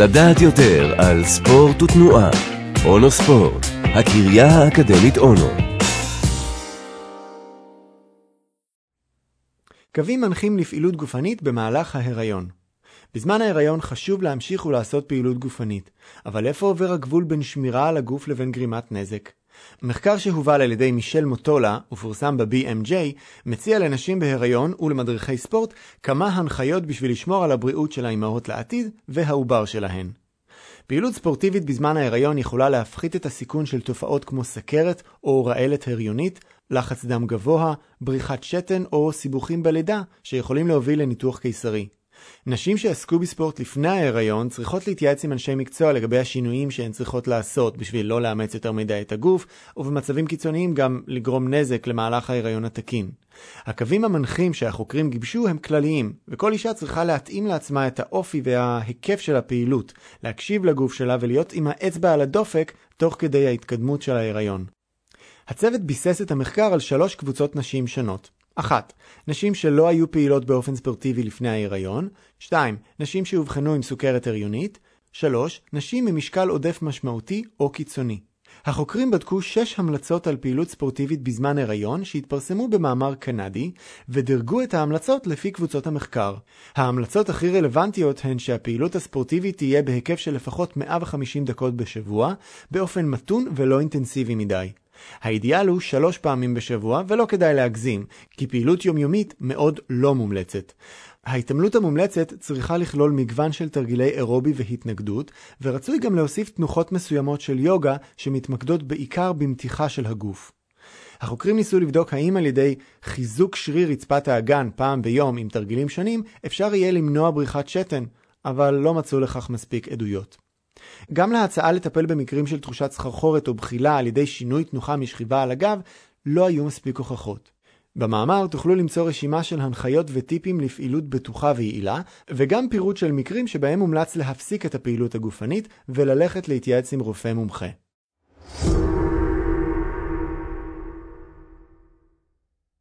לדעת יותר על ספורט ותנועה. אונו ספורט, הקריה האקדמית אונו. קווים מנחים לפעילות גופנית במהלך ההיריון. בזמן ההיריון חשוב להמשיך ולעשות פעילות גופנית, אבל איפה עובר הגבול בין שמירה על הגוף לבין גרימת נזק? מחקר שהובל על ידי מישל מוטולה ופורסם ב-BMJ מציע לנשים בהיריון ולמדריכי ספורט כמה הנחיות בשביל לשמור על הבריאות של האימהות לעתיד והעובר שלהן. פעילות ספורטיבית בזמן ההיריון יכולה להפחית את הסיכון של תופעות כמו סכרת או רעלת הריונית, לחץ דם גבוה, בריחת שתן או סיבוכים בלידה שיכולים להוביל לניתוח קיסרי. נשים שעסקו בספורט לפני ההיריון צריכות להתייעץ עם אנשי מקצוע לגבי השינויים שהן צריכות לעשות בשביל לא לאמץ יותר מדי את הגוף, ובמצבים קיצוניים גם לגרום נזק למהלך ההיריון התקין. הקווים המנחים שהחוקרים גיבשו הם כלליים, וכל אישה צריכה להתאים לעצמה את האופי וההיקף של הפעילות, להקשיב לגוף שלה ולהיות עם האצבע על הדופק תוך כדי ההתקדמות של ההיריון. הצוות ביסס את המחקר על שלוש קבוצות נשים שונות. אחת, נשים שלא היו פעילות באופן ספורטיבי לפני ההיריון. 2. נשים שאובחנו עם סוכרת הריונית. 3. נשים ממשקל עודף משמעותי או קיצוני. החוקרים בדקו 6 המלצות על פעילות ספורטיבית בזמן הריון שהתפרסמו במאמר קנדי, ודירגו את ההמלצות לפי קבוצות המחקר. ההמלצות הכי רלוונטיות הן שהפעילות הספורטיבית תהיה בהיקף של לפחות 150 דקות בשבוע, באופן מתון ולא אינטנסיבי מדי. האידיאל הוא שלוש פעמים בשבוע, ולא כדאי להגזים, כי פעילות יומיומית מאוד לא מומלצת. ההתעמלות המומלצת צריכה לכלול מגוון של תרגילי אירובי והתנגדות, ורצוי גם להוסיף תנוחות מסוימות של יוגה שמתמקדות בעיקר במתיחה של הגוף. החוקרים ניסו לבדוק האם על ידי חיזוק שריר רצפת האגן פעם ביום עם תרגילים שונים, אפשר יהיה למנוע בריחת שתן, אבל לא מצאו לכך מספיק עדויות. גם להצעה לטפל במקרים של תחושת סחרחורת או בחילה על ידי שינוי תנוחה משכיבה על הגב, לא היו מספיק הוכחות. במאמר תוכלו למצוא רשימה של הנחיות וטיפים לפעילות בטוחה ויעילה, וגם פירוט של מקרים שבהם מומלץ להפסיק את הפעילות הגופנית וללכת להתייעץ עם רופא מומחה.